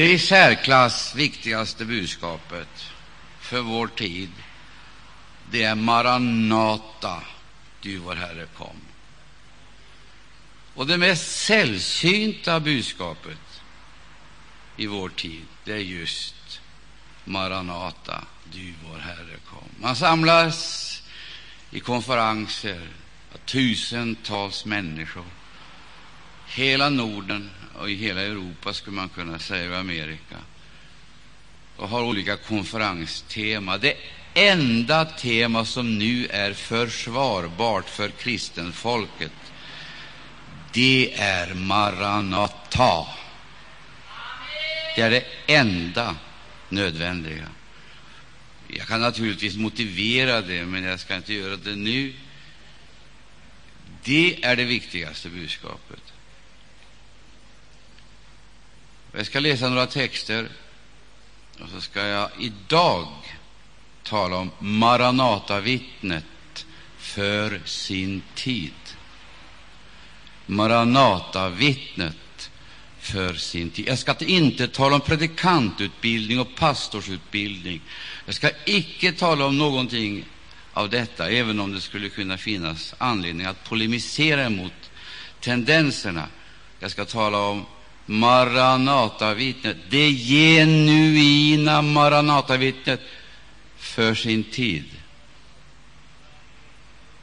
Det i särklass viktigaste budskapet för vår tid, det är Maranata, du vår Herre kom. Och det mest sällsynta budskapet i vår tid, det är just Maranata, du vår Herre kom. Man samlas i konferenser av tusentals människor, hela Norden i hela Europa, skulle man kunna säga, och Amerika, och har olika konferenstema. Det enda tema som nu är försvarbart för kristenfolket, det är Maranata. Det är det enda nödvändiga. Jag kan naturligtvis motivera det, men jag ska inte göra det nu. Det är det viktigaste budskapet. Jag ska läsa några texter, och så ska jag idag tala om Maranatavittnet för sin tid. Maranatavittnet för sin tid. Jag ska inte tala om predikantutbildning och pastorsutbildning. Jag ska icke tala om någonting av detta, även om det skulle kunna finnas anledning att polemisera mot tendenserna. Jag ska tala om Maranatavittnet, det genuina Maranatavittnet för sin tid.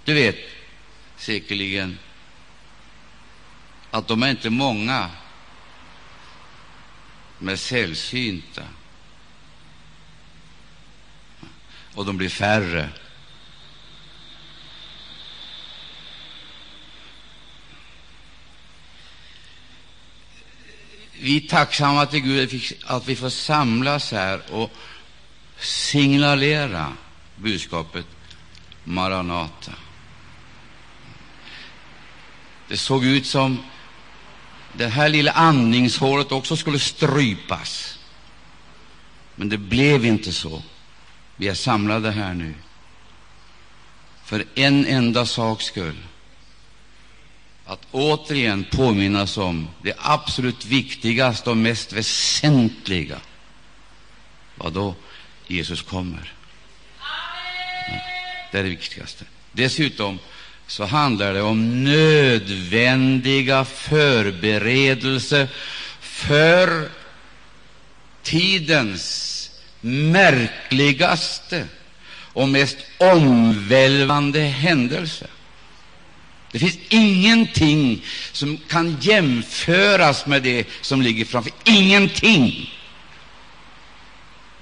Du vet säkerligen att de är inte många, men sällsynta. Och de blir färre. Vi är tacksamma till Gud att vi får samlas här och signalera budskapet Maranata. Det såg ut som det här lilla andningshålet också skulle strypas. Men det blev inte så. Vi är samlade här nu för en enda saks skull att återigen påminnas om det absolut viktigaste och mest väsentliga. Vad då? Jesus kommer. Det är det viktigaste. Dessutom så handlar det om nödvändiga förberedelser för tidens märkligaste och mest omvälvande händelse. Det finns ingenting som kan jämföras med det som ligger framför. Ingenting!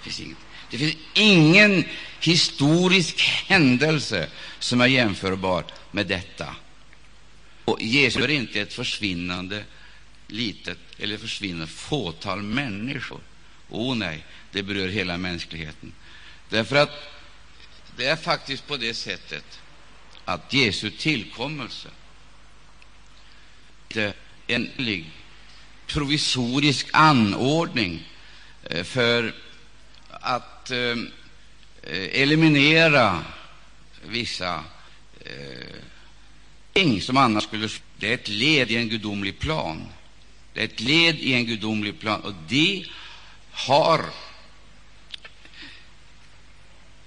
Det finns, inget. Det finns ingen historisk händelse som är jämförbar med detta. Och Jesus är inte ett försvinnande litet eller försvinnande fåtal människor. O oh, nej, det berör hela mänskligheten. Därför att det är faktiskt på det sättet att Jesu tillkommelse är en provisorisk anordning eh, för att eh, eliminera vissa eh, ting som annars skulle Det är ett led i en gudomlig plan. Det är ett led i en gudomlig plan, och det har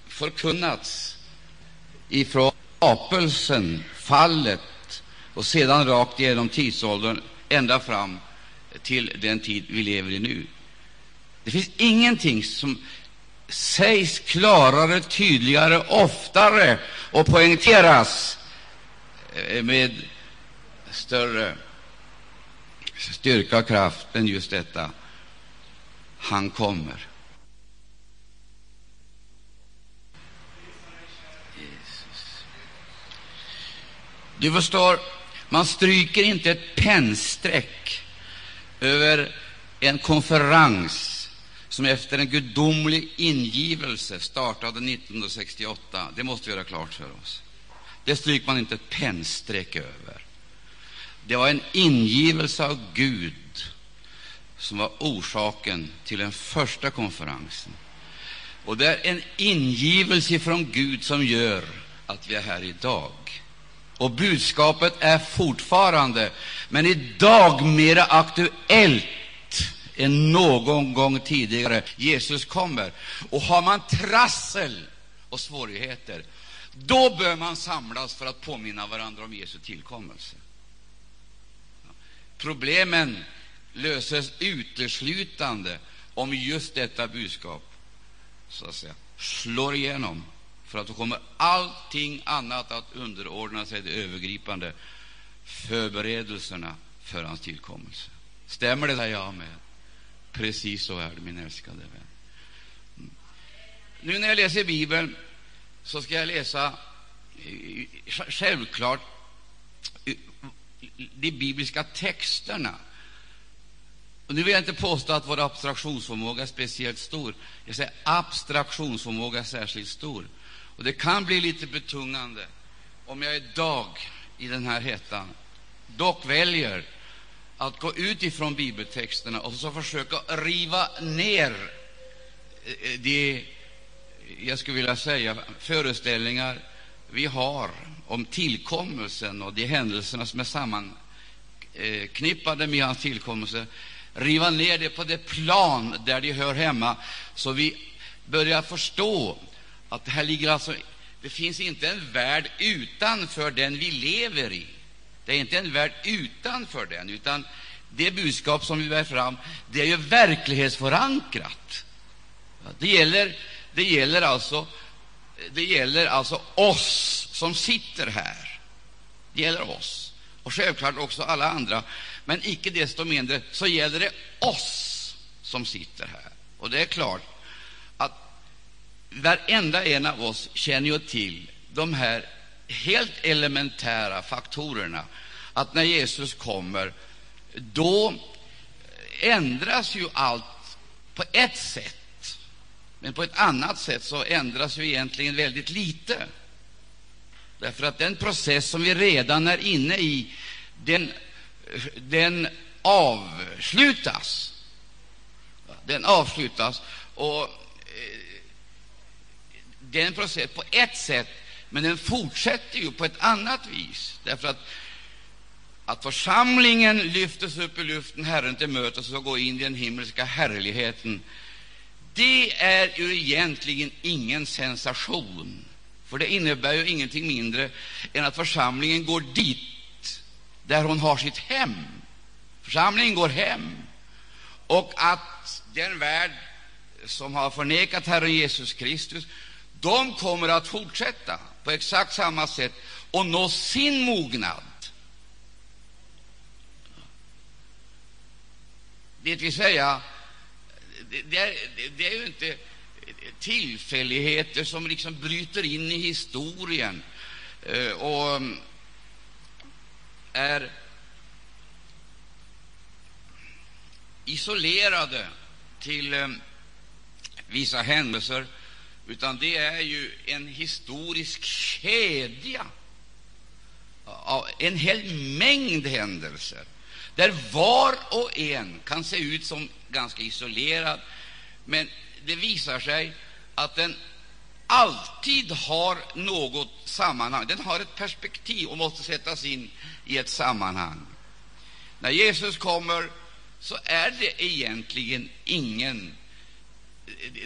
förkunnats ifrån skapelsen, fallet och sedan rakt igenom tidsåldern ända fram till den tid vi lever i nu. Det finns ingenting som sägs klarare, tydligare, oftare och poängteras eh, med större styrka och kraft än just detta. Han kommer. Du förstår, man stryker inte ett pennstreck över en konferens som efter en gudomlig ingivelse startade 1968. Det måste vi göra klart för oss. Det stryker man inte ett pennstreck över. Det var en ingivelse av Gud som var orsaken till den första konferensen. Och det är en ingivelse från Gud som gör att vi är här idag. Och budskapet är fortfarande, men idag mera aktuellt än någon gång tidigare. Jesus kommer. Och har man trassel och svårigheter, då bör man samlas för att påminna varandra om Jesu tillkommelse. Problemen löses uteslutande om just detta budskap så att säga, slår igenom, för att då kommer allting annat att underordna sig det övergripande förberedelserna för hans tillkommelse. Stämmer det? där jag med. Precis så är det, min älskade vän. Nu när jag läser Bibeln så ska jag läsa eh, självklart eh, de bibliska texterna. Och nu vill jag inte påstå att vår abstraktionsförmåga är speciellt stor. Jag säger abstraktionsförmåga är särskilt stor. Och det kan bli lite betungande om jag idag, i den här hettan, dock väljer att gå ut ifrån bibeltexterna och så försöka riva ner eh, de, jag skulle vilja säga, föreställningar vi har om tillkommelsen och de händelserna som är sammanknippade med hans tillkommelse, riva ner det på det plan där de hör hemma, så vi börjar förstå att det här ligger alltså det finns inte en värld utanför den vi lever i. Det är inte en värld utanför den, utan det budskap som vi bär fram, det är ju verklighetsförankrat. Det gäller, det gäller, alltså, det gäller alltså oss som sitter här. Det gäller oss, och självklart också alla andra. Men icke desto mindre så gäller det oss som sitter här. Och det är klart varenda en av oss känner ju till de här helt elementära faktorerna, att när Jesus kommer, då ändras ju allt på ett sätt, men på ett annat sätt så ändras ju egentligen väldigt lite. Därför att den process som vi redan är inne i, den, den avslutas. Den avslutas, och eh, den process på ett sätt men den fortsätter ju på ett annat vis, därför att att församlingen lyftes upp i luften, Herren till mötes och går in i den himmelska härligheten, det är ju egentligen ingen sensation, för det innebär ju ingenting mindre än att församlingen går dit där hon har sitt hem. Församlingen går hem, och att den värld som har förnekat Herren Jesus Kristus, de kommer att fortsätta på exakt samma sätt och nå sin mognad. Det vill säga, det är, det är ju inte tillfälligheter som liksom bryter in i historien eh, och mm, är isolerade till eh, vissa händelser utan det är ju en historisk kedja av en hel mängd händelser, där var och en kan se ut som ganska isolerad, men det visar sig att den alltid har något sammanhang. Den har ett perspektiv och måste sättas in i ett sammanhang. När Jesus kommer så är det egentligen ingen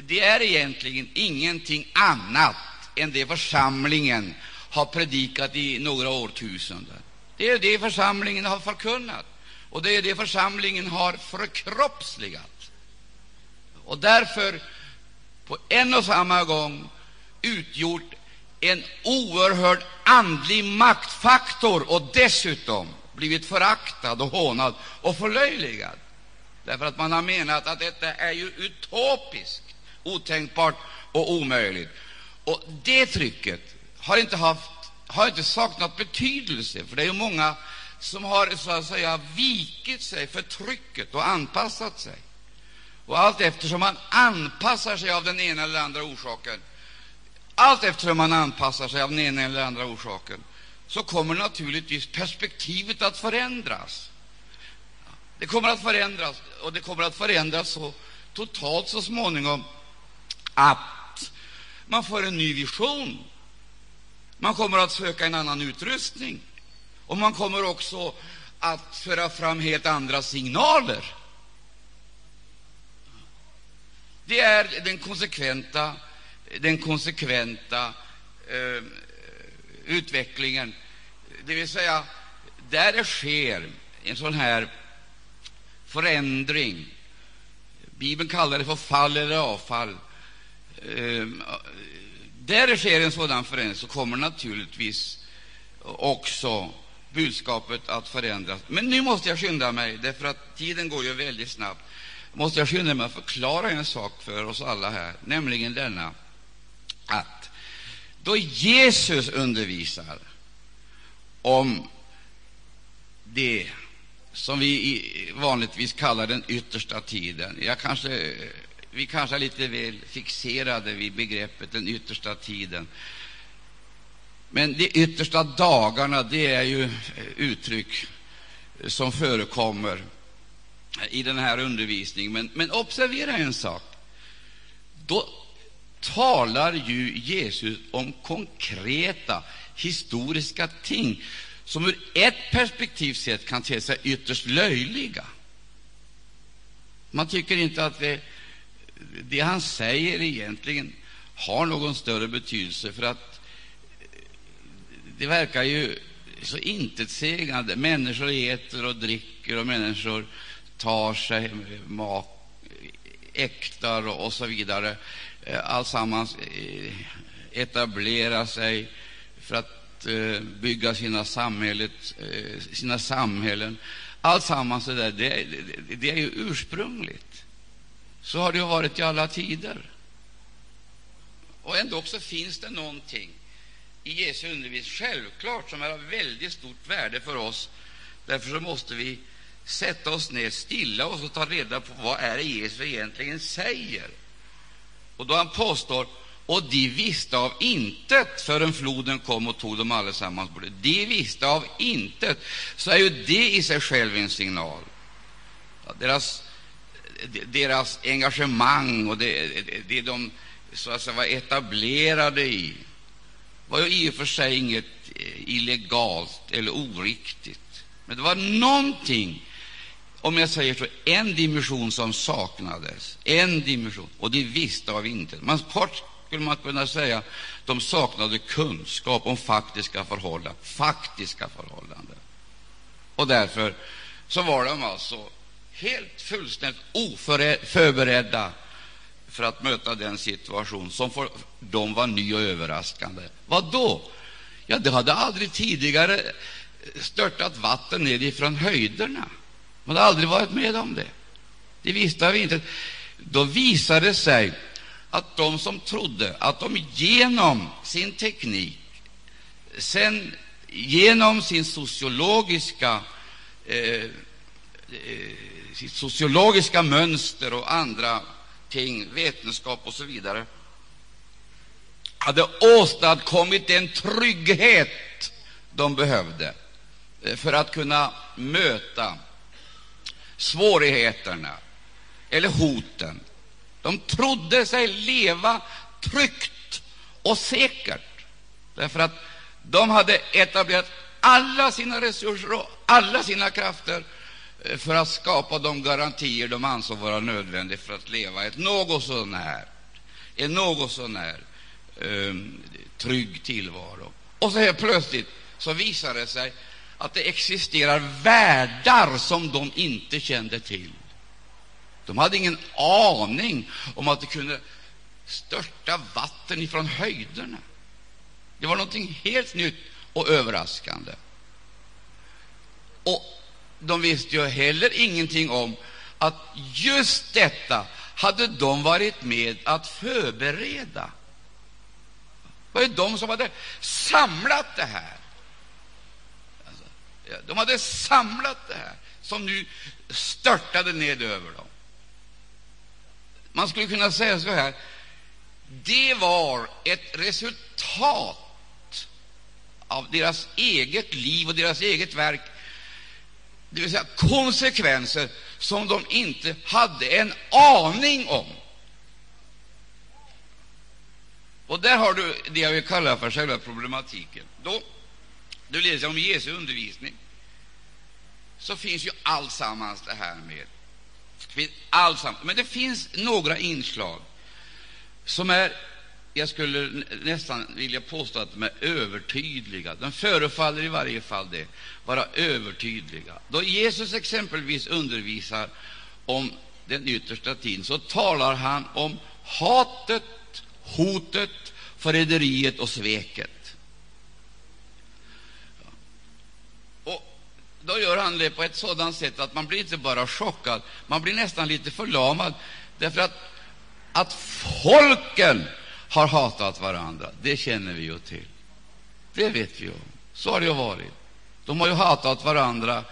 det är egentligen ingenting annat än det församlingen har predikat i några årtusenden. Det är det församlingen har förkunnat, och det är det församlingen har förkroppsligat. Och därför på en och samma gång utgjort en oerhörd andlig maktfaktor och dessutom blivit föraktad och hånad och förlöjligad därför att man har menat att detta är ju utopiskt, otänkbart och omöjligt. Och det trycket har inte, haft, har inte saknat betydelse, för det är ju många som har så att säga vikit sig för trycket och anpassat sig. Och allt eftersom man anpassar sig av den ena eller andra orsaken, allt eftersom man anpassar sig av den ena eller andra orsaken, så kommer naturligtvis perspektivet att förändras. Det kommer att förändras, och det kommer att förändras så totalt så småningom att man får en ny vision. Man kommer att söka en annan utrustning, och man kommer också att föra fram helt andra signaler. det är den konsekventa, den konsekventa eh, utvecklingen. Det vill säga, där det sker en sån här förändring Bibeln kallar det för fall eller avfall. Ehm, där det sker en sådan förändring så kommer naturligtvis också budskapet att förändras. Men nu måste jag skynda mig, därför att tiden går ju väldigt snabbt. måste jag skynda mig att förklara en sak för oss alla här, nämligen denna att då Jesus undervisar om det som vi vanligtvis kallar den yttersta tiden. Jag kanske, vi kanske är lite väl fixerade vid begreppet den yttersta tiden. Men de yttersta dagarna det är ju eh, uttryck som förekommer i den här undervisningen. Men, men observera en sak. Då talar ju Jesus om konkreta historiska ting som ur ett perspektiv sett kan te sig ytterst löjliga. Man tycker inte att det, det han säger egentligen har någon större betydelse, för att det verkar ju så intetsägande. Människor äter och dricker, och människor tar sig mak, äktar och så vidare. Eh, Alltsammans eh, etablerar sig för att Eh, bygga sina, samhället, eh, sina samhällen. Alltsammans det, där, det, det, det är ju ursprungligt. Så har det varit i alla tider. Och ändå också finns det någonting i Jesu undervisning, självklart, som är av väldigt stort värde för oss. Därför så måste vi sätta oss ner, stilla oss och ta reda på vad är det Jesus egentligen säger. Och då han påstår och de visste av intet förrän floden kom och tog dem allesammans bort. De visste av intet, så är ju det i sig själv en signal. Deras, deras engagemang och det, det de så att säga, var etablerade i var ju i och för sig inget eh, illegalt eller oriktigt. Men det var någonting, om jag säger så, en dimension som saknades. En dimension, och de visste av intet. Man kort skulle man kunna säga, de saknade kunskap om faktiska förhållanden. Faktiska förhållanden. Och därför så var de alltså helt fullständigt oförberedda för att möta den situation som för dem var ny och överraskande. Vad då? Ja, det hade aldrig tidigare störtat vatten nedifrån höjderna. Man hade aldrig varit med om det. Det visste vi inte. Då visade det sig att de som trodde att de genom sin teknik, sen genom sin sociologiska eh, eh, sitt sociologiska mönster och andra ting, vetenskap och så vidare, hade åstadkommit den trygghet de behövde eh, för att kunna möta svårigheterna eller hoten de trodde sig leva tryggt och säkert, därför att de hade etablerat alla sina resurser och alla sina krafter eh, för att skapa de garantier de ansåg vara nödvändiga för att leva ett något sånär, en något så när ehm, trygg tillvaro. Och så helt plötsligt så visar det sig att det existerar världar som de inte kände till. De hade ingen aning om att det kunde störta vatten ifrån höjderna. Det var någonting helt nytt och överraskande. Och de visste ju heller ingenting om att just detta hade de varit med att förbereda. Det var ju de som hade samlat det här. Alltså, de hade samlat det här som nu störtade ned över dem. Man skulle kunna säga så här det var ett resultat av deras eget liv och deras eget verk, det vill säga konsekvenser som de inte hade en aning om. Och där har du det jag vill kalla för själva problematiken. Då du läser om Jesu undervisning så finns ju alltsammans det här med Allsamt. Men det finns några inslag som är jag skulle nästan vilja påstå att de är övertydliga. De förefaller i varje fall det, vara övertydliga. Då Jesus exempelvis undervisar om den yttersta tiden så talar han om hatet, hotet, förräderiet och sveket. Och då gör han det på ett sådant sätt att man blir inte bara chockad, man blir nästan lite förlamad, därför att, att folken har hatat varandra, det känner vi ju till. Det vet vi om. Så har det ju varit. De har ju hatat varandra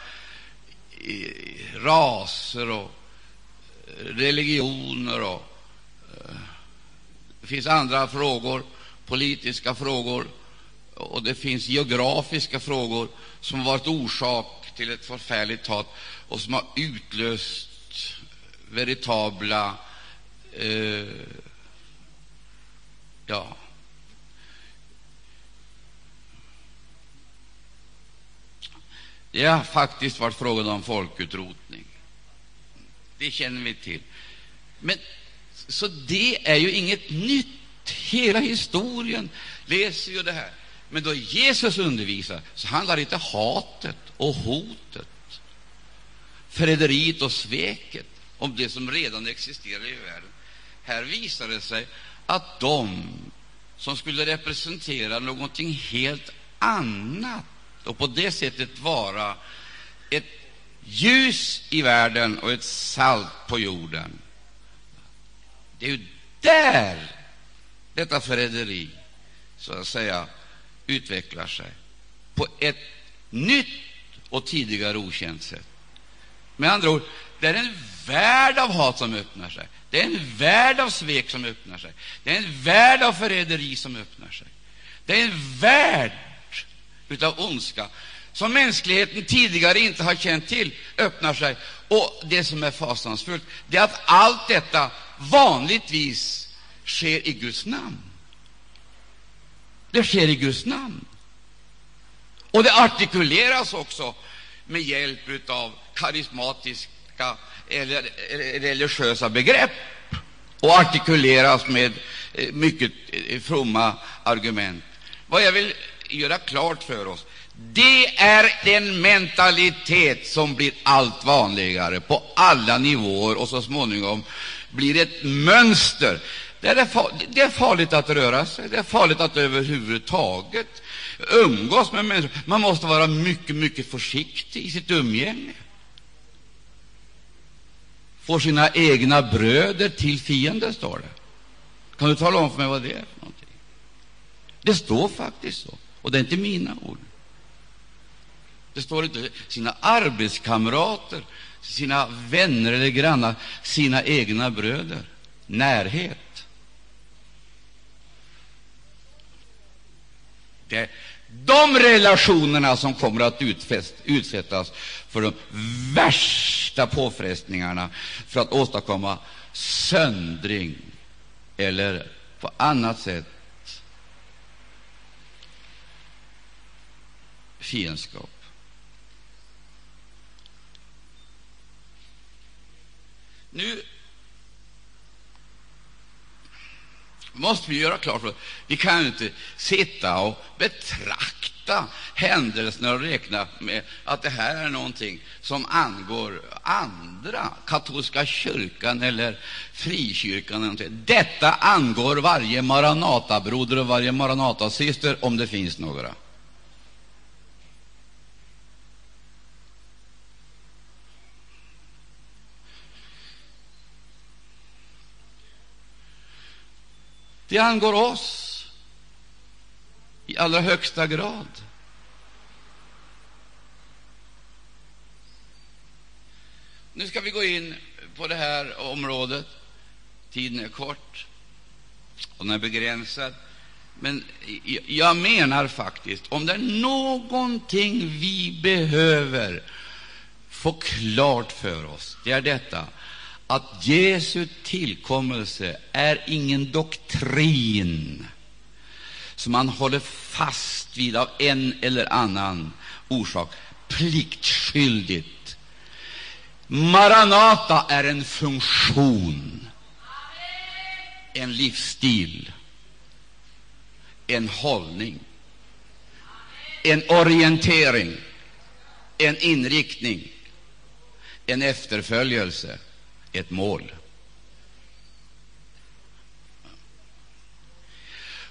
i raser och eh, religioner och eh, det finns andra frågor, politiska frågor och det finns geografiska frågor som har varit orsak till ett förfärligt hat och som har utlöst veritabla eh, ja, det har faktiskt varit frågan om folkutrotning. Det känner vi till. Men, så det är ju inget nytt. Hela historien läser ju det här. Men då Jesus undervisar så handlar inte hatet och hotet, förräderiet och sveket om det som redan existerar i världen. Här visar det sig att de som skulle representera någonting helt annat och på det sättet vara ett ljus i världen och ett salt på jorden. Det är ju där detta förräderi så att säga utvecklar sig på ett nytt och tidigare okänt sätt. Med andra ord, det är en värld av hat som öppnar sig. Det är en värld av svek som öppnar sig. Det är en värld av förräderi som öppnar sig. Det är en värld av ondska som mänskligheten tidigare inte har känt till öppnar sig. Och det som är fasansfullt det är att allt detta vanligtvis sker i Guds namn. Det sker i Guds namn. Och det artikuleras också med hjälp av karismatiska eller religiösa begrepp och artikuleras med eh, mycket eh, fromma argument. Vad jag vill göra klart för oss det är den mentalitet som blir allt vanligare på alla nivåer och så småningom blir ett mönster. Det är, det är farligt att röra sig, det är farligt att överhuvudtaget umgås med människor. Man måste vara mycket, mycket försiktig i sitt umgänge. Får sina egna bröder till fiender, står det. Kan du tala om för mig vad det är för någonting? Det står faktiskt så, och det är inte mina ord. Det står inte sina arbetskamrater, sina vänner eller grannar, sina egna bröder. Närhet. Det är de relationerna som kommer att utfäst, utsättas för de värsta påfrestningarna för att åstadkomma söndring eller på annat sätt fiendskap. Nu måste vi göra klart för oss vi kan inte sitta och betrakta händelserna och räkna med att det här är någonting som angår andra, katolska kyrkan eller frikyrkan. Eller Detta angår varje Maranatabroder och varje Maranatasyster, om det finns några. Det angår oss i allra högsta grad. Nu ska vi gå in på det här området. Tiden är kort och den är begränsad. Men jag menar faktiskt, om det är någonting vi behöver få klart för oss, det är detta att Jesu tillkommelse är ingen doktrin som man håller fast vid av en eller annan orsak, pliktskyldigt. Maranata är en funktion, en livsstil, en hållning, en orientering, en inriktning, en efterföljelse, ett mål.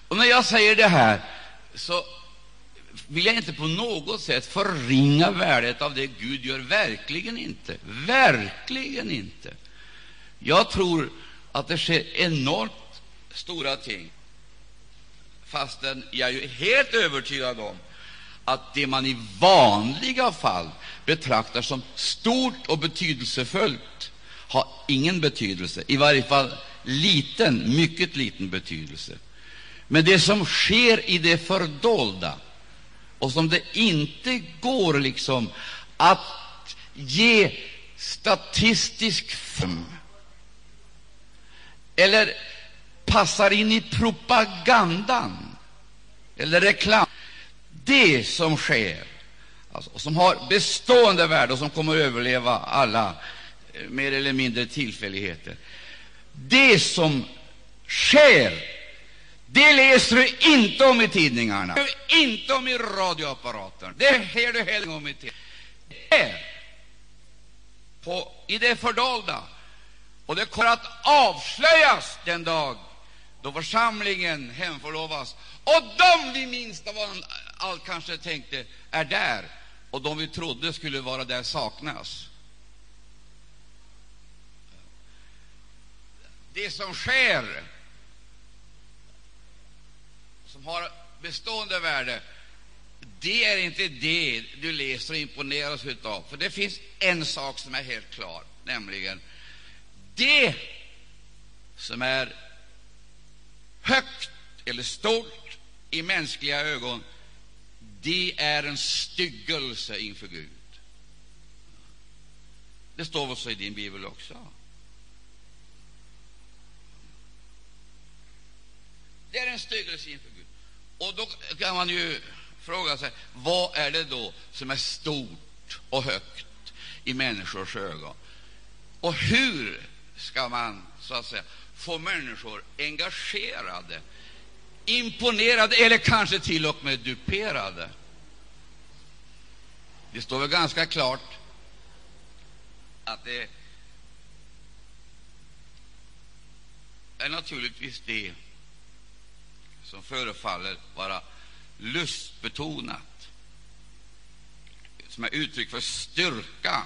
Och när jag säger det här så vill jag inte på något sätt förringa värdet av det Gud gör. Verkligen inte. Verkligen inte. Jag tror att det sker enormt stora ting, fastän jag är helt övertygad om att det man i vanliga fall betraktar som stort och betydelsefullt har ingen betydelse, i varje fall liten, mycket liten betydelse. Men det som sker i det fördolda och som det inte går liksom att ge statistisk form eller passar in i propagandan eller reklam. Det som sker, alltså, som har bestående värde och som kommer att överleva alla mer eller mindre tillfälligheter, det som sker det läser du inte om i tidningarna, inte om i radioapparaten. Det hör du heller om i tidningarna. På, I det fördolda. Och det kommer att avslöjas den dag då församlingen hemförlovas. Och de vi minst av allt kanske tänkte är där, och de vi trodde skulle vara där saknas. Det som sker som har bestående värde, det är inte det du läser och imponeras av. För det finns en sak som är helt klar, nämligen det som är högt eller stort i mänskliga ögon, det är en styggelse inför Gud. Det står väl så i din bibel också? Det är en styggelse inför Gud. Och då kan man ju fråga sig, vad är det då som är stort och högt i människors ögon? Och hur ska man så att säga få människor engagerade, imponerade eller kanske till och med duperade? Det står väl ganska klart att det är naturligtvis det som förefaller vara lustbetonat, som är uttryck för styrka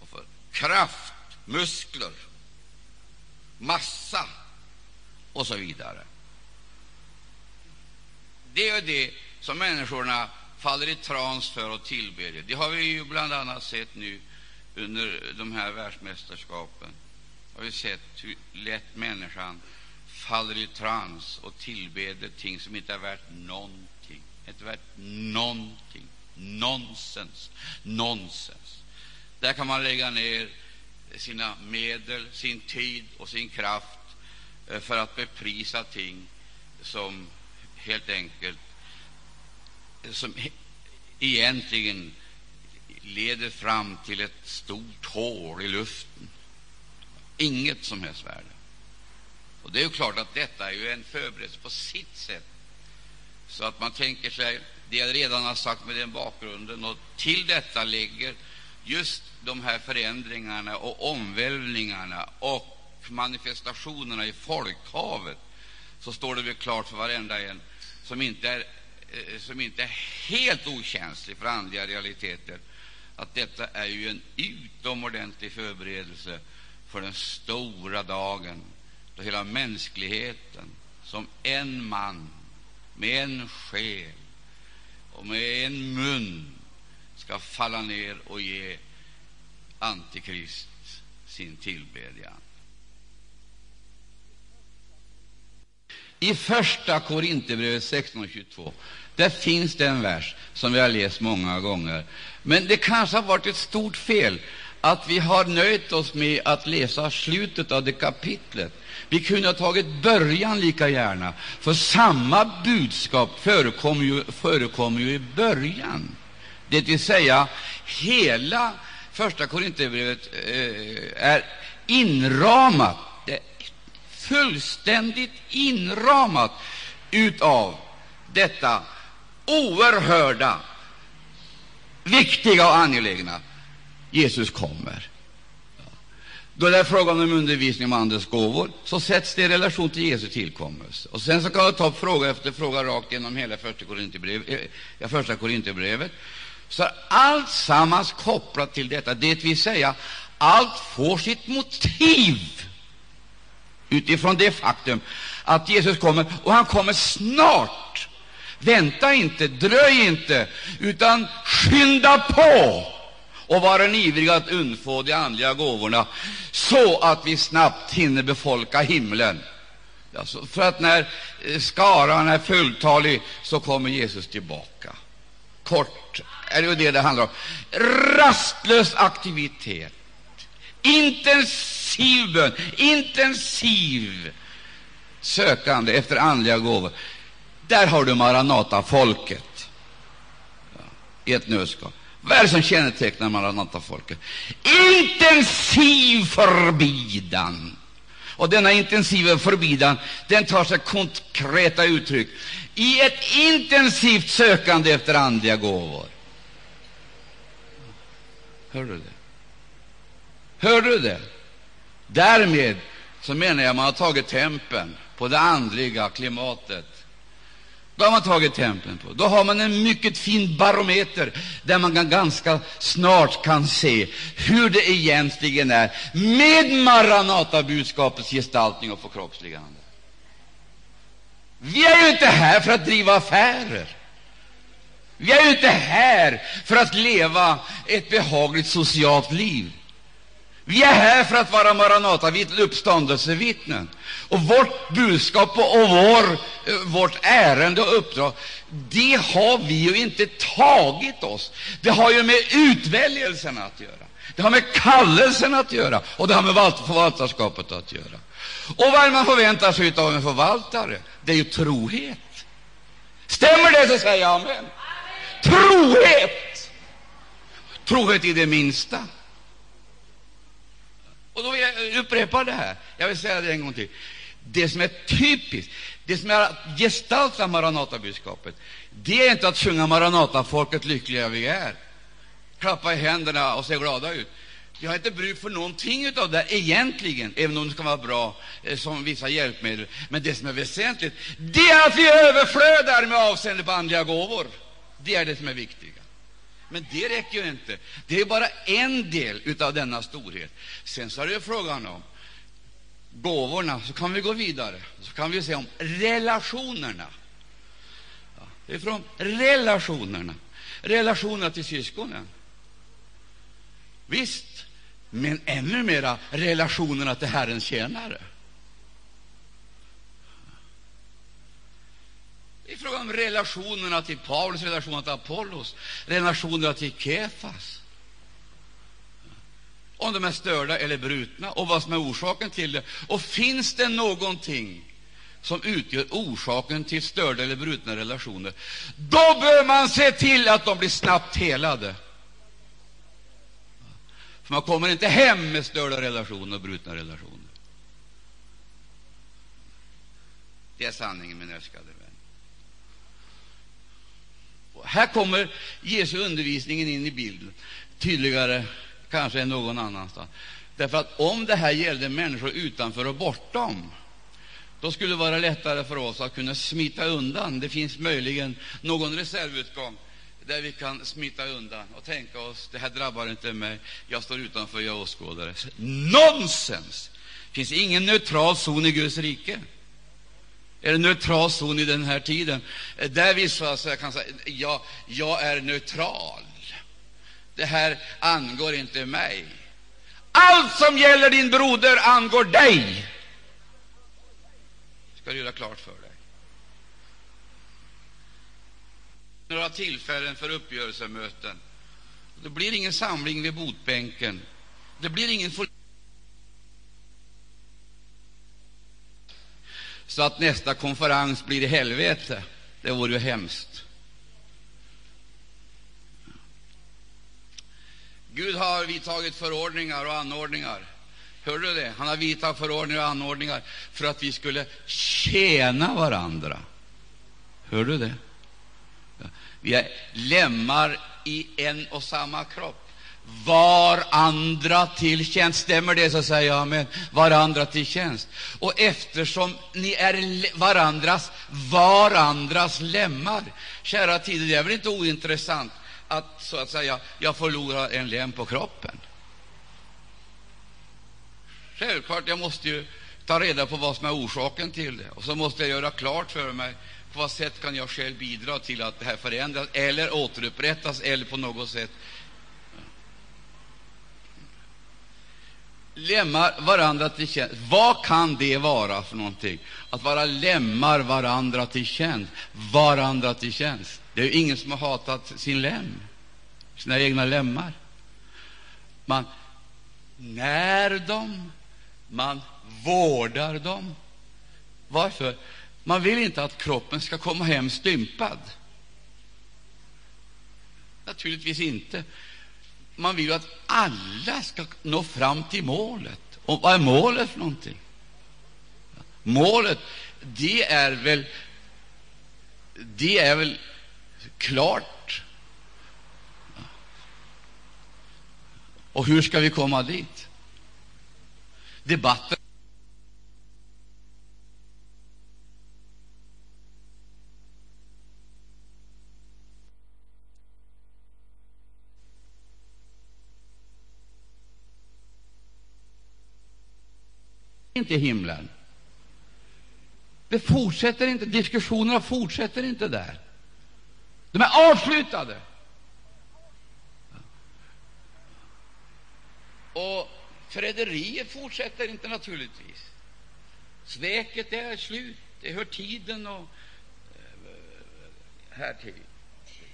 och för kraft, muskler, massa och så vidare. Det är det som människorna faller i trans för och tillber. Det har vi ju bland annat sett nu under de här världsmästerskapen. Har vi sett hur lätt människan faller i trans och tillbeder ting som inte är värt någonting. Inte värt någonting. Nonsens. Nonsens. Där kan man lägga ner sina medel, sin tid och sin kraft eh, för att beprisa ting som helt enkelt eh, som egentligen leder fram till ett stort hål i luften. Inget som helst värde. Och det är ju klart att detta är ju en förberedelse på sitt sätt. Så att man tänker sig det jag redan har sagt med den bakgrunden, och till detta lägger just de här förändringarna och omvälvningarna och manifestationerna i folkhavet, så står det väl klart för varenda en som inte är, eh, som inte är helt okänslig för andliga realiteter att detta är ju en utomordentlig förberedelse för den stora dagen då hela mänskligheten som en man med en själ och med en mun ska falla ner och ge Antikrist sin tillbedjan. I Första Korinthierbrevet 16.22 där finns en vers som vi har läst många gånger. Men det kanske har varit ett stort fel att vi har nöjt oss med att läsa slutet av det kapitlet. Vi kunde ha tagit början lika gärna, för samma budskap förekommer ju, förekom ju i början. Det vill säga, hela Första Korinthierbrevet eh, är inramat, det är fullständigt inramat utav detta oerhörda, viktiga och angelägna. Jesus kommer. Då det är frågan om undervisning om Andens gåvor, så sätts det i relation till Jesu tillkommelse. Och sen så kan man ta upp fråga efter fråga rakt genom hela första Korinthierbrevet, eh, första Korinthierbrevet. Så är allt sammans kopplat till detta, det vill säga allt får sitt motiv utifrån det faktum att Jesus kommer, och han kommer snart. Vänta inte, dröj inte, utan skynda på och vara ivriga att undfå de andliga gåvorna, så att vi snabbt hinner befolka himlen. Alltså, för att när eh, skaran är fulltalig, så kommer Jesus tillbaka. Kort är det det det handlar om. Rastlös aktivitet, intensiv bön, intensiv sökande efter andliga gåvor. Där har du Maranata-folket i ett nötskal. Vad är det som kännetecknar Maranatafolket? Intensiv förbidan. Och denna intensiva förbidan den tar sig konkreta uttryck i ett intensivt sökande efter andliga gåvor. Hör du det? Hör du det? Därmed så menar jag att man har tagit tempen på det andliga klimatet. Då har man tagit tempen på. Då har man en mycket fin barometer där man ganska snart kan se hur det egentligen är med Maranata-budskapets gestaltning och förkroppsligande. Vi är ju inte här för att driva affärer. Vi är ju inte här för att leva ett behagligt socialt liv. Vi är här för att vara Maranata-vittnen, uppståndelsevittnen. Och vårt budskap och vår, eh, vårt ärende och uppdrag, det har vi ju inte tagit oss. Det har ju med utväljelsen att göra. Det har med kallelsen att göra, och det har med förvaltarskapet att göra. Och vad man förväntar sig av en förvaltare, det är ju trohet. Stämmer det, så säger jag amen. amen. Trohet! Trohet i det minsta. Och då vill jag upprepa det här. Jag vill säga det en gång till. Det som är typiskt, det som är att gestalta Maranatabudskapet, det är inte att sjunga Maranata-folket lyckliga vi är, klappa i händerna och se glada ut. Vi har inte bruk för någonting av det egentligen, även om det ska vara bra eh, som vissa hjälpmedel. Men det som är väsentligt, det är att vi överflödar med avseende på andliga gåvor. Det är det som är viktigt. Men det räcker ju inte. Det är bara en del av denna storhet. Sen så är det frågan om gåvorna. Så kan vi gå vidare. Så kan vi se om relationerna. Ja, det är från relationerna. Relationerna till syskonen. Visst, men ännu mera relationerna till Herrens tjänare. Det är fråga om relationerna till Paulus, relationerna till Apollos, relationerna till Kefas. Om de är störda eller brutna, och vad som är orsaken till det. Och finns det någonting som utgör orsaken till störda eller brutna relationer, då bör man se till att de blir snabbt helade. För man kommer inte hem med störda relationer och brutna relationer. Det är sanningen, min älskade vän. Här kommer Jesu undervisningen in i bilden, tydligare kanske någon annanstans. Därför att om det här gällde människor utanför och bortom, då skulle det vara lättare för oss att kunna smita undan. Det finns möjligen någon reservutgång där vi kan smita undan och tänka oss det här drabbar inte mig, jag står utanför, jag åskådare. Nonsens! Det finns ingen neutral zon i Guds rike eller neutral zon i den här tiden, där vi så att säga kan säga ja, jag är neutral. Det här angår inte mig. Allt som gäller din broder angår dig. ska du göra klart för dig. Några tillfällen för uppgörelsemöten. Det blir ingen samling vid botbänken. Det blir ingen så att nästa konferens blir i helvete. Det vore ju hemskt. Gud har vidtagit förordningar och anordningar. Hörde du det? Han har vidtagit förordningar och anordningar för att vi skulle tjäna varandra. Hör du det? Vi är lemmar i en och samma kropp. Varandra till tjänst. Stämmer det, så säger jag amen. Varandra till tjänst. Och eftersom ni är varandras, varandras lemmar, kära tider, det är väl inte ointressant att så att säga jag förlorar en lem på kroppen. Självklart, jag måste ju ta reda på vad som är orsaken till det, och så måste jag göra klart för mig på vad sätt kan jag själv bidra till att det här förändras eller återupprättas eller på något sätt lämmar varandra till tjänst. Vad kan det vara för någonting? Att vara lämmar varandra till tjänst. Varandra till tjänst. Det är ju ingen som har hatat sin lem, sina egna lemmar. Man när dem, man vårdar dem. Varför? Man vill inte att kroppen ska komma hem stympad. Naturligtvis inte. Man vill ju att alla ska nå fram till målet. Och vad är målet för någonting? Målet, det är väl, det är väl klart. Och hur ska vi komma dit? Debatten inte himlen. Det fortsätter inte, diskussionerna fortsätter inte där. De är avslutade. Och förräderiet fortsätter inte naturligtvis. Sveket är slut, det hör tiden och eh, här till.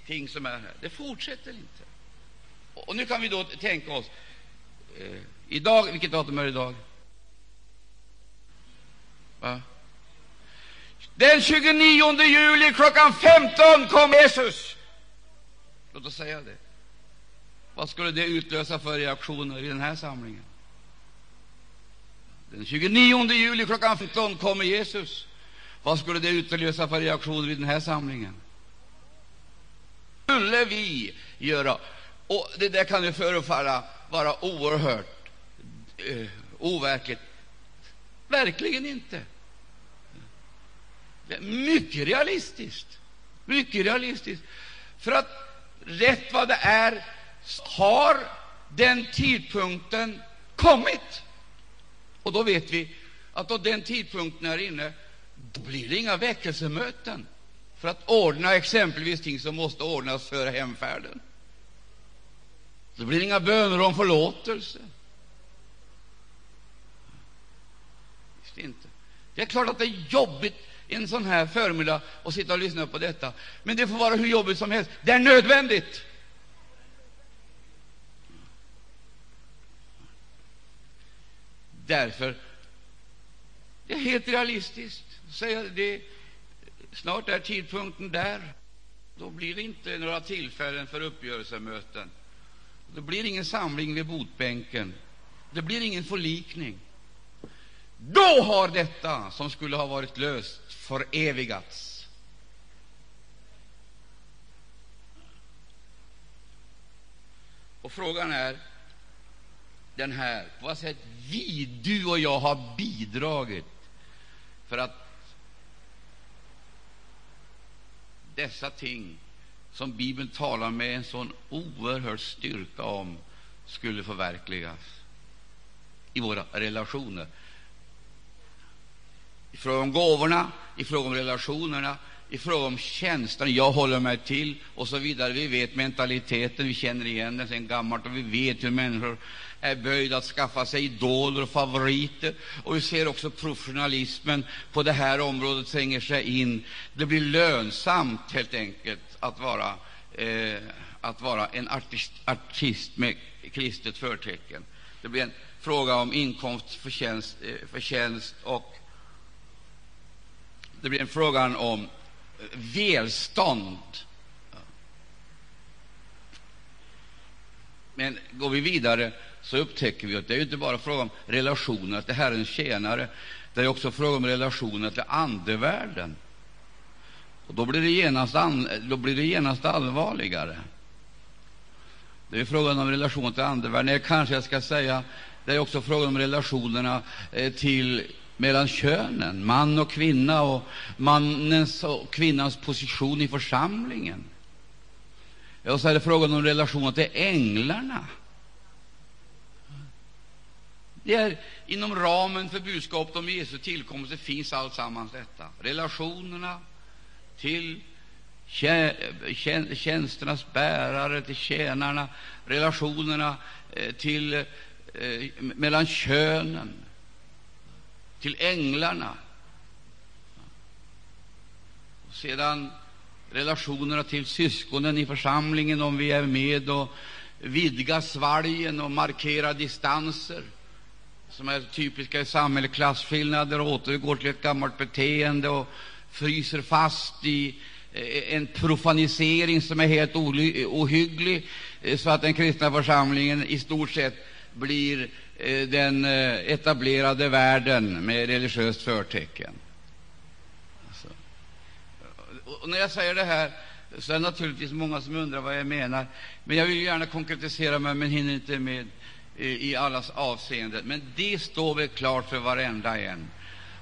Ting som är här. Det fortsätter inte. Och nu kan vi då tänka oss eh, idag, vilket datum är det idag? Va? Den 29 juli klockan 15 kom Jesus. Låt oss säga det. Vad skulle det utlösa för reaktioner i den här samlingen? Den 29 juli klockan 15 kommer Jesus. Vad skulle det utlösa för reaktioner i den här samlingen? skulle vi göra? Och Det där kan ju förefalla vara oerhört eh, overkligt. Verkligen inte. Mycket realistiskt. Mycket realistiskt. För att rätt vad det är har den tidpunkten kommit. Och då vet vi att då den tidpunkten är inne, då blir det inga väckelsemöten för att ordna exempelvis ting som måste ordnas före hemfärden. Det blir inga böner om förlåtelse. Visst inte. Det är klart att det är jobbigt en sån här förmiddag och sitta och lyssna på detta, men det får vara hur jobbigt som helst. Det är nödvändigt. Därför det är helt realistiskt säga det. Snart är tidpunkten där. Då blir det inte några tillfällen för uppgörelsemöten. Det blir ingen samling vid botbänken. Det blir ingen förlikning. Då har detta som skulle ha varit löst förevigats. Och frågan är den här, på vad sätt vi, du och jag, har bidragit för att dessa ting som Bibeln talar med en sån oerhörd styrka om skulle förverkligas i våra relationer i fråga om gåvorna, i fråga om relationerna, i fråga om tjänsterna. jag håller mig till och så vidare. Vi vet mentaliteten, vi känner igen den sedan gammalt och vi vet hur människor är böjda att skaffa sig idoler och favoriter. Och vi ser också professionalismen på det här området tränger sig in. Det blir lönsamt helt enkelt att vara, eh, att vara en artist, artist med kristet förtecken. Det blir en fråga om inkomst, förtjänst, eh, förtjänst och det blir en fråga om eh, välstånd. Men går vi vidare så upptäcker vi att det är inte bara fråga om relationer till Herrens tjänare, det är också fråga om relationer till andevärlden. Och då blir det genast, an, då blir det genast allvarligare. Det är frågan om relationen till andevärlden. Kanske jag ska säga det är också frågan om relationerna eh, till mellan könen, man och kvinna, och mannens och kvinnans position i församlingen. Och så är det frågan om relationen till änglarna. Det är inom ramen för budskapet om Jesu tillkomst finns finns alltsammans detta. Relationerna till tjänsternas bärare, till tjänarna, relationerna eh, till, eh, mellan könen, till änglarna. Och sedan relationerna till syskonen i församlingen, om vi är med och vidgar svalgen och markerar distanser som är typiska i samhället, klasskillnader, återgår till ett gammalt beteende och fryser fast i eh, en profanisering som är helt ohygglig, eh, så att den kristna församlingen i stort sett blir eh, den eh, etablerade världen med religiöst förtecken. Alltså. Och när jag säger det här så är det naturligtvis många som undrar vad jag menar. Men jag vill gärna konkretisera mig, men hinner inte med eh, i allas avseenden. Men det står väl klart för varenda en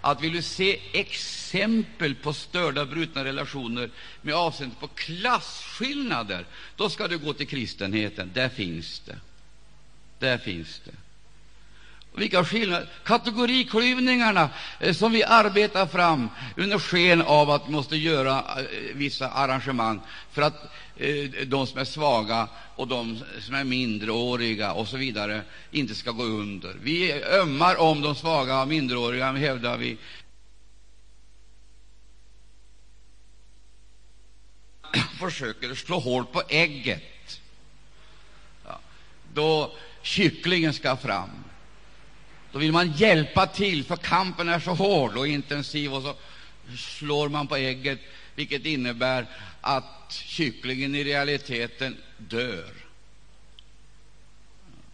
att vill du se exempel på störda, brutna relationer med avseende på klasskillnader, då ska du gå till kristenheten. Där finns det. Där finns det. Vilka skillnader! Kategoriklyvningarna eh, som vi arbetar fram under sken av att vi måste göra eh, vissa arrangemang för att eh, de som är svaga och de som är mindreåriga och så vidare inte ska gå under. Vi ömmar om de svaga och minderåriga, hävdar vi. försöker slå hål på ägget ja, då kycklingen ska fram. Då vill man hjälpa till, för kampen är så hård och intensiv, och så slår man på ägget, vilket innebär att kycklingen i realiteten dör.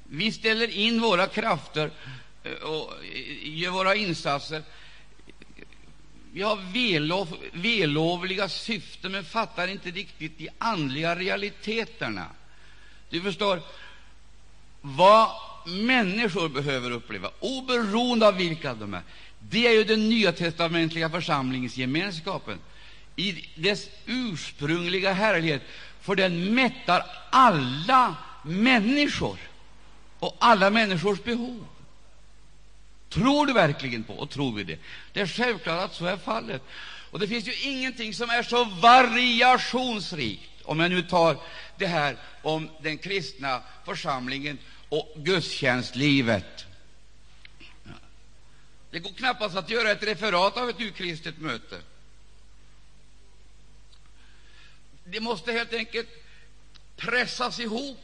Vi ställer in våra krafter eh, och eh, gör våra insatser. Vi har välov, vällovliga syften, men fattar inte riktigt de andliga realiteterna. Du förstår, vad människor behöver uppleva, oberoende av vilka de är, det är ju den nya testamentliga församlingsgemenskapen i dess ursprungliga härlighet, för den mättar alla människor och alla människors behov. Tror du verkligen på, och tror vi det? Det är självklart att så är fallet. Och det finns ju ingenting som är så variationsrikt, om jag nu tar det här om den kristna församlingen och gudstjänstlivet. Det går knappast att göra ett referat av ett ukristet möte. Det måste helt enkelt pressas ihop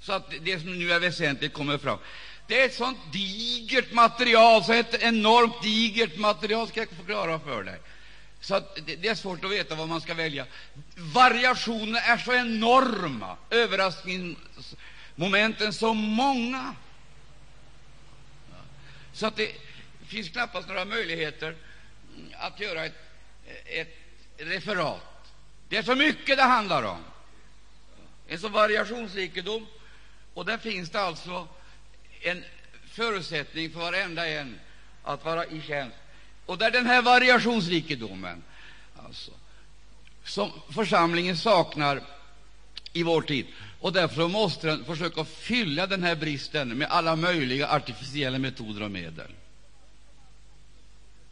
så att det som nu är väsentligt kommer fram. Det är ett sånt digert material, så ett enormt digert material ska jag förklara för dig. Så att det är svårt att veta vad man ska välja. Variationerna är så enorma, överraskningsmomenten så många, så att det finns knappast några möjligheter att göra ett, ett referat. Det är så mycket det handlar om, en så variationsrikedom, och där finns det alltså en förutsättning för varenda en att vara i tjänst. Och där den här variationsrikedomen, alltså, som församlingen saknar i vår tid, och därför måste den försöka fylla den här bristen med alla möjliga artificiella metoder och medel.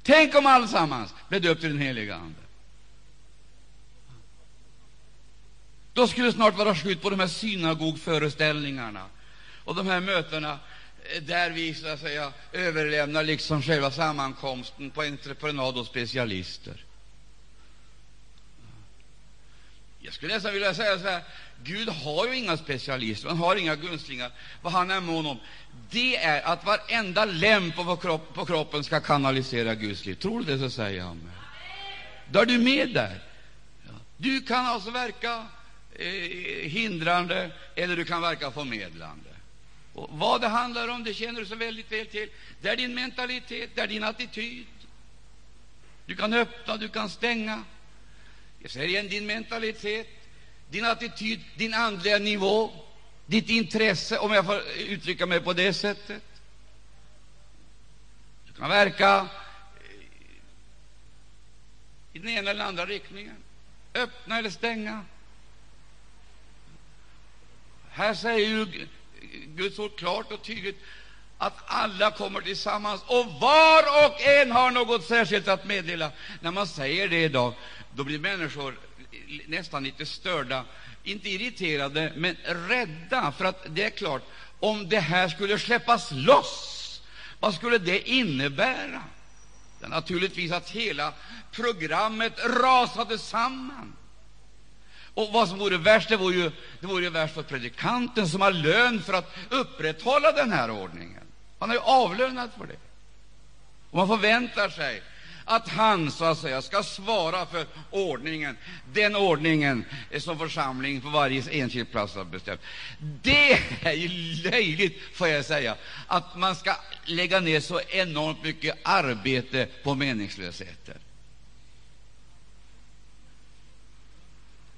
Tänk om allesammans blev döpt till den heliga Ande! Då skulle det snart vara slut på de här synagogföreställningarna och de här mötena där vi så att säga överlämnar liksom själva sammankomsten på entreprenad och specialister. Jag skulle nästan vilja säga så här, Gud har ju inga specialister, han har inga gunstlingar. Vad han är mån om, det är att varenda lem på, kropp, på kroppen ska kanalisera Guds liv. Tror du det, så säger han. Då är du med där. Du kan alltså verka eh, hindrande eller du kan verka förmedlande. Och vad det handlar om det känner du så väldigt väl till. Det är din mentalitet, det är din attityd. Du kan öppna, du kan stänga. Jag säger igen, din mentalitet, din attityd, din andliga nivå, ditt intresse, om jag får uttrycka mig på det sättet. Du kan verka eh, i den ena eller andra riktningen, öppna eller stänga. Här säger ju Guds ord klart och tydligt att alla kommer tillsammans och var och en har något särskilt att meddela. När man säger det idag, då blir människor nästan lite störda, inte irriterade, men rädda. För att det är klart, om det här skulle släppas loss, vad skulle det innebära? Det är naturligtvis att hela programmet rasade samman. Och vad som vore värst, det vore ju, det vore ju värst för predikanten som har lön för att upprätthålla den här ordningen. Han är ju avlönad för det. Och man förväntar sig att han så att säga ska svara för ordningen, den ordningen som församlingen på varje enskild plats har bestämt. Det är ju löjligt, får jag säga, att man ska lägga ner så enormt mycket arbete på meningslösheten.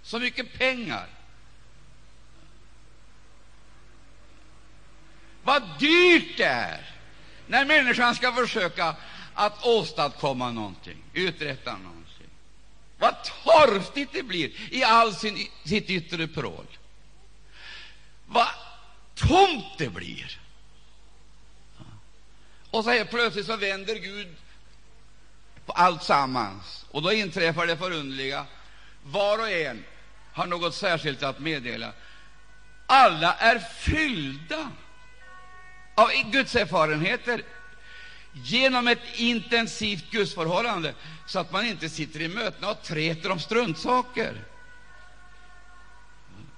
Så mycket pengar. Vad dyrt det är när människan ska försöka att åstadkomma någonting, uträtta någonting. Vad torftigt det blir i all sin, sitt yttre prål. Vad tomt det blir. Och så helt plötsligt så vänder Gud på allt sammans. Och då inträffar det förundliga. Var och en har något särskilt att meddela. Alla är fyllda av Guds erfarenheter genom ett intensivt gudsförhållande så att man inte sitter i mötena och träter om struntsaker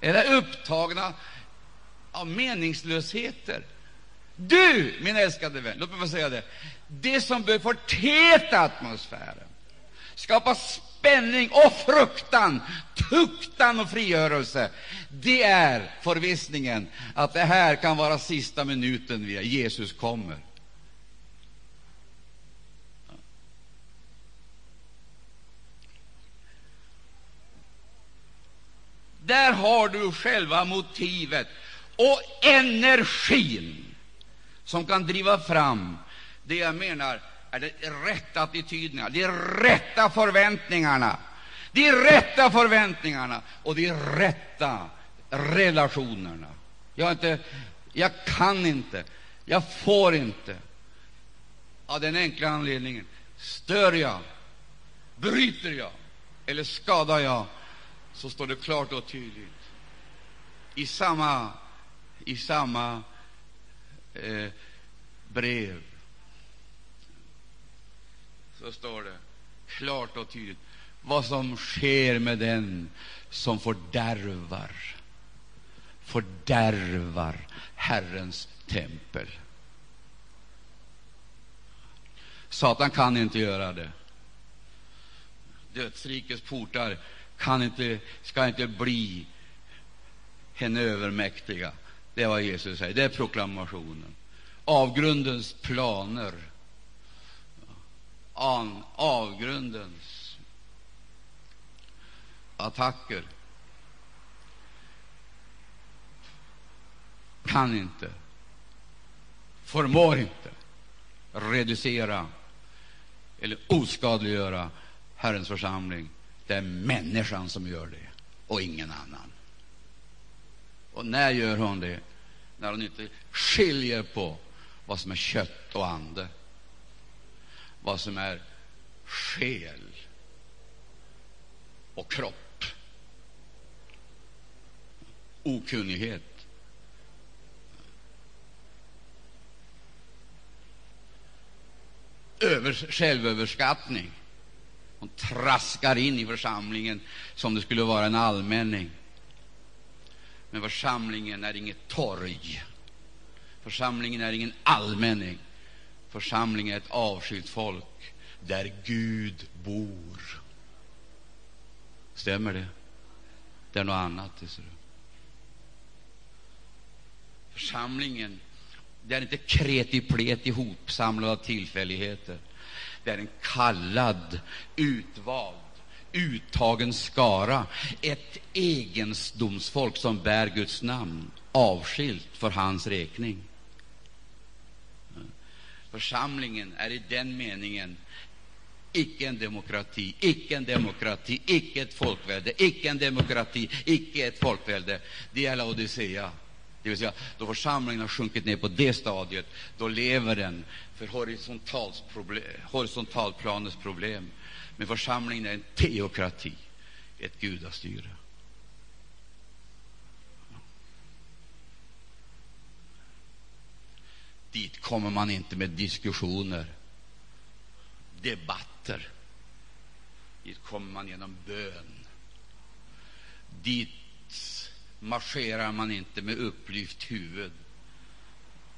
eller upptagna av meningslösheter. Du, min älskade vän, låt mig få säga det, det som bör förtäta atmosfären, skapa spänning och fruktan, tuktan och frigörelse, det är förvissningen att det här kan vara sista minuten via Jesus kommer. Där har du själva motivet och energin som kan driva fram det jag menar är de rätta attityderna, de rätta förväntningarna, de rätta förväntningarna. Och de rätta relationerna. Jag, inte, jag kan inte, jag får inte, av den enkla anledningen. Stör jag, bryter jag? Eller skadar jag? Så står det klart och tydligt. I samma, i samma eh, brev. Så står det klart och tydligt vad som sker med den som fördärvar fördärvar Herrens tempel. Satan kan inte göra det. Dödsrikets portar kan inte, ska inte bli henne övermäktiga. Det är vad Jesus säger. Det är proklamationen. Avgrundens planer, an, avgrundens attacker kan inte, förmår inte reducera eller oskadliggöra Herrens församling det är människan som gör det, och ingen annan. Och när gör hon det? När hon inte skiljer på vad som är kött och ande, vad som är själ och kropp. Okunnighet. Över, självöverskattning. Hon traskar in i församlingen som det skulle vara en allmänning. Men församlingen är inget torg. Församlingen är ingen allmänning. Församlingen är ett avskilt folk där Gud bor. Stämmer det? Det är något annat. Det ser du. Församlingen det är inte kreti plet ihopsamlad av tillfälligheter. Det är en kallad, utvald, uttagen skara, ett egendomsfolk som bär Guds namn, avskilt för hans räkning. Församlingen är i den meningen icke en demokrati, icke en demokrati, icke ett folkvälde, icke en demokrati, icke ett folkvälde. Det är Laodicea. Det vill säga, då församlingen har sjunkit ner på det stadiet, då lever den för horisontalplanets problem. Men församlingen är en teokrati, ett gudastyre. Dit kommer man inte med diskussioner, debatter. Dit kommer man genom bön. Dit marscherar man inte med upplyft huvud,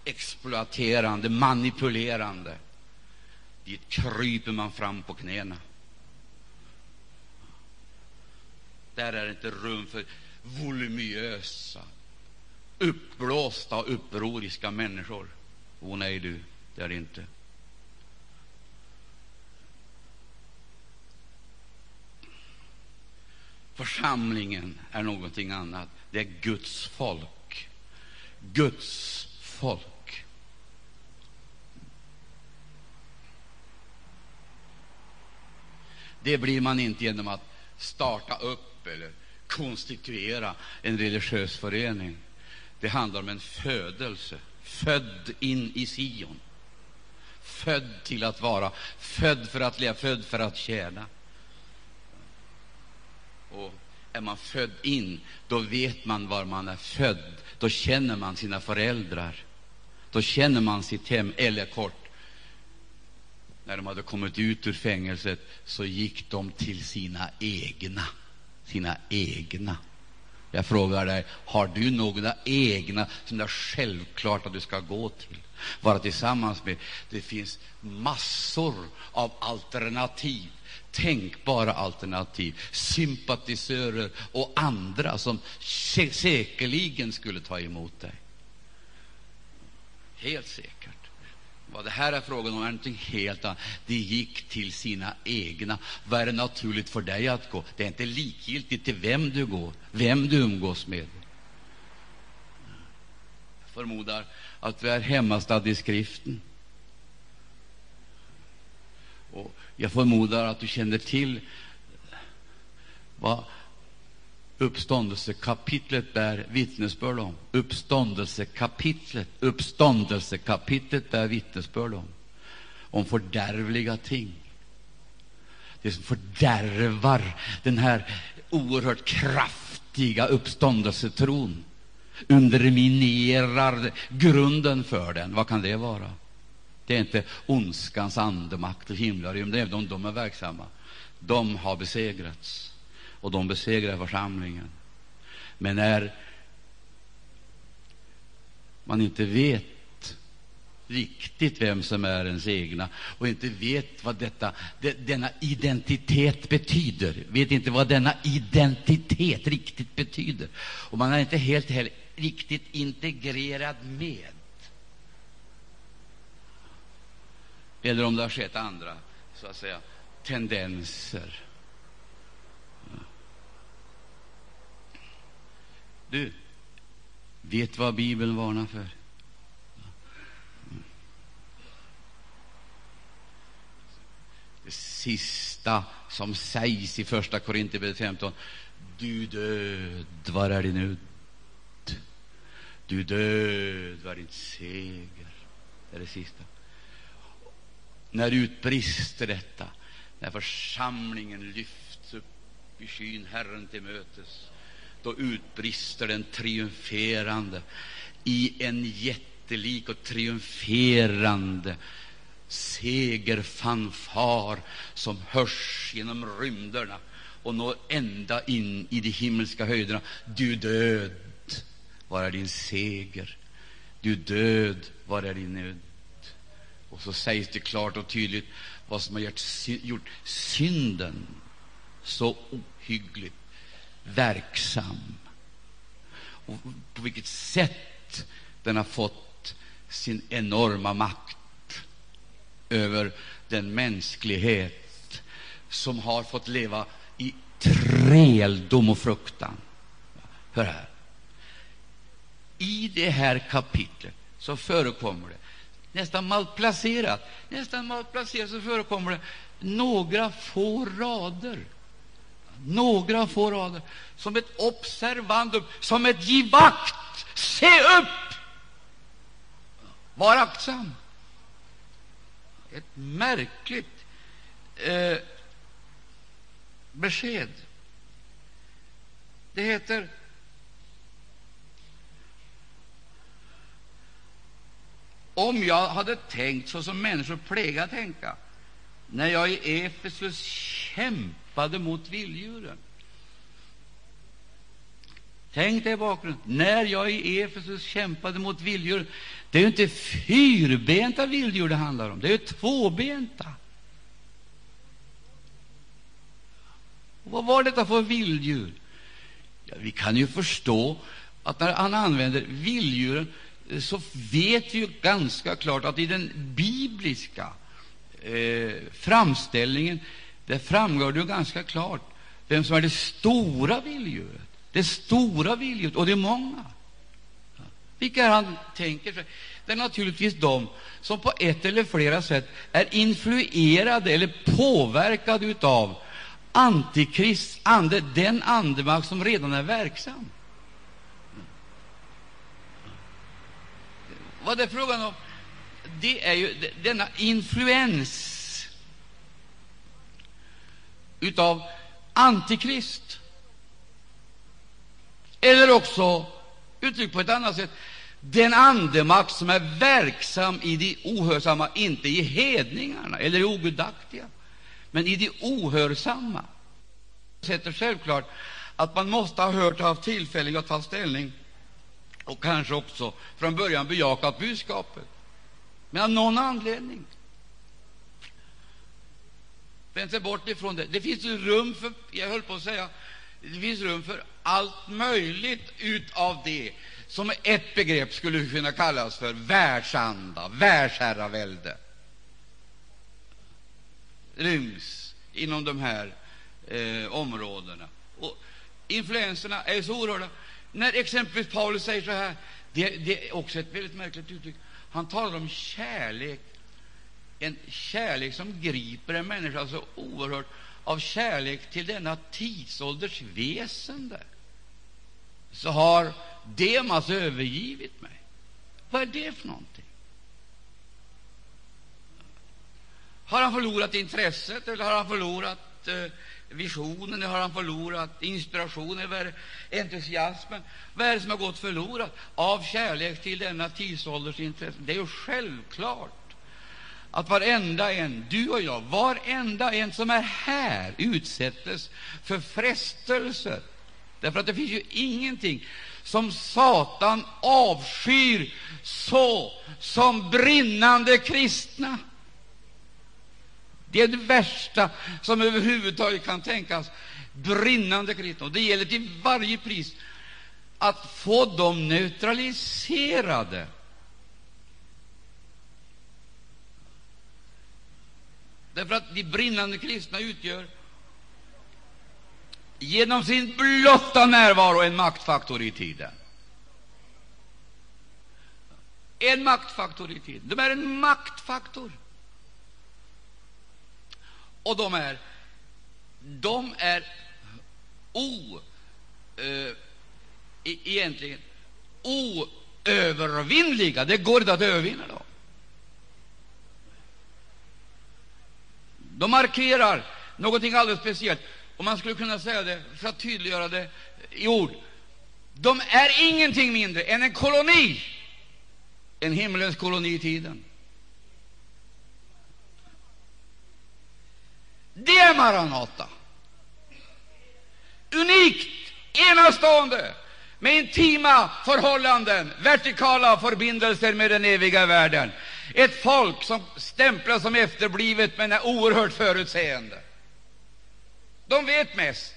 exploaterande, manipulerande. Dit kryper man fram på knäna. Där är det inte rum för voluminösa, uppblåsta och upproriska människor. O nej, du, det är det inte. Församlingen är någonting annat. Det är Guds folk. Guds folk. Det blir man inte genom att starta upp eller konstituera en religiös förening. Det handlar om en födelse, född in i Sion. Född till att vara, född för att leva, född för att tjäna. Och är man född in, då vet man var man är född. Då känner man sina föräldrar. Då känner man sitt hem. Eller kort, när de hade kommit ut ur fängelset så gick de till sina egna. Sina egna. Jag frågar dig, har du några egna som det är självklart att du ska gå till? Vara tillsammans med? Det finns massor av alternativ tänkbara alternativ, sympatisörer och andra som säkerligen skulle ta emot dig. Helt säkert. Vad det här är frågan om är någonting helt annat. De gick till sina egna. Vad är det naturligt för dig att gå? Det är inte likgiltigt till vem du går, vem du umgås med. Jag förmodar att vi är hemmastad i skriften. Och jag förmodar att du känner till vad uppståndelsekapitlet bär vittnesbörd om. Uppståndelsekapitlet, uppståndelsekapitlet bär vittnesbörd om. Om fördärvliga ting. Det som fördärvar den här oerhört kraftiga uppståndelsetron underminerar grunden för den. Vad kan det vara? Det är inte ondskans andemakt och himlarymden, även om de är verksamma. De har besegrats, och de besegrar församlingen. Men när man inte vet riktigt vem som är ens egna och inte vet vad detta, denna identitet betyder, vet inte vad denna identitet riktigt betyder, och man är inte helt, helt riktigt integrerad med eller om det har skett andra så att säga, tendenser. Du, vet vad Bibeln varnar för? Det sista som sägs i Första Korinthierbrevet 15. Du död, var är din udd? Du död, var är din seger? Det är det sista. När utbrister detta? När församlingen lyfts upp i skyn Herren till mötes, då utbrister den triumferande i en jättelik och triumferande segerfanfar som hörs genom rymderna och når ända in i de himmelska höjderna. Du död, var är din seger? Du död, var är din nöd? Och så sägs det klart och tydligt vad som har gjort, synden så ohyggligt verksam. Och på vilket sätt den har fått sin enorma makt över den mänsklighet som har fått leva i träldom och fruktan. Hör här. I det här kapitlet så förekommer det nästan malplacerat, nästan malplacerat så förekommer det några få rader. Några få rader. Som ett observandum, som ett givakt. Se upp! Var aktsam. Ett märkligt eh, besked. Det heter Om jag hade tänkt så som människor plägar tänka när jag i Efesus kämpade mot vilddjuren. Tänk dig bakgrunden. När jag i Efesus kämpade mot vilddjur, det är ju inte fyrbenta vilddjur det handlar om, det är ju tvåbenta. Vad var detta för vilddjur? Ja, vi kan ju förstå att när han använder vilddjuren så vet vi ju ganska klart att i den bibliska eh, framställningen där framgår det ganska klart vem som är det stora vilddjuret. Det stora vilddjuret, och det är många. Vilka är han tänker sig? Det är naturligtvis de som på ett eller flera sätt är influerade eller påverkade av Antikrist ande, den andemakt som redan är verksam. Vad det är frågan om, det är ju denna influens utav Antikrist. Eller också, uttryckt på ett annat sätt, den andemakt som är verksam i de ohörsamma, inte i hedningarna eller i ogudaktiga, men i de ohörsamma. Det sätter självklart att man måste ha hört och haft tillfälle att ta ställning och kanske också från början bejakat budskapet. Men av någon anledning Vänd sig bort ifrån det. Det finns rum för, jag höll på att säga, det finns rum för allt möjligt utav det som ett begrepp skulle kunna kallas för världsanda, världsherravälde. Ryms inom de här eh, områdena. Och influenserna är så oerhörda. När exempelvis Paulus säger så här, det, det är också ett väldigt märkligt uttryck. Han talar om kärlek, en kärlek som griper en människa så oerhört av kärlek till denna tidsålders väsende. Så har Demas övergivit mig. Vad är det för någonting? Har han förlorat intresset eller har han förlorat eh, visionen, visionen, har han förlorat inspirationen, entusiasmen. Vad är det som har gått förlorat av kärlek till denna tidsålders intresse? Det är ju självklart att varenda en, du och jag, varenda en som är här utsättes för frestelser. Därför att det finns ju ingenting som Satan avskyr så som brinnande kristna. Det är det värsta som överhuvudtaget kan tänkas. Brinnande kristna. Och det gäller till varje pris att få dem neutraliserade. Därför att de brinnande kristna utgör genom sin blotta närvaro en maktfaktor i tiden. En maktfaktor i tiden. De är en maktfaktor. Och de är, de är o, eh, e- egentligen oövervinnliga. Det går inte att övervinna dem. De markerar någonting alldeles speciellt. Och man skulle kunna säga det, för att tydliggöra det i ord. De är ingenting mindre än en koloni, en himlens koloni i tiden. Det är Maranata. Unikt, enastående, med intima förhållanden, vertikala förbindelser med den eviga världen. Ett folk som stämplas som efterblivet men är oerhört förutseende. De vet mest.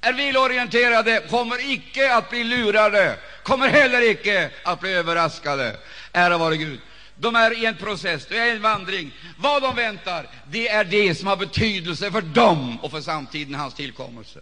är vilorienterade kommer icke att bli lurade, kommer heller icke att bli överraskade. Ära vare Gud. De är i en process, de är en vandring. Vad de väntar, det är det som har betydelse för dem och för samtiden, hans tillkommelse.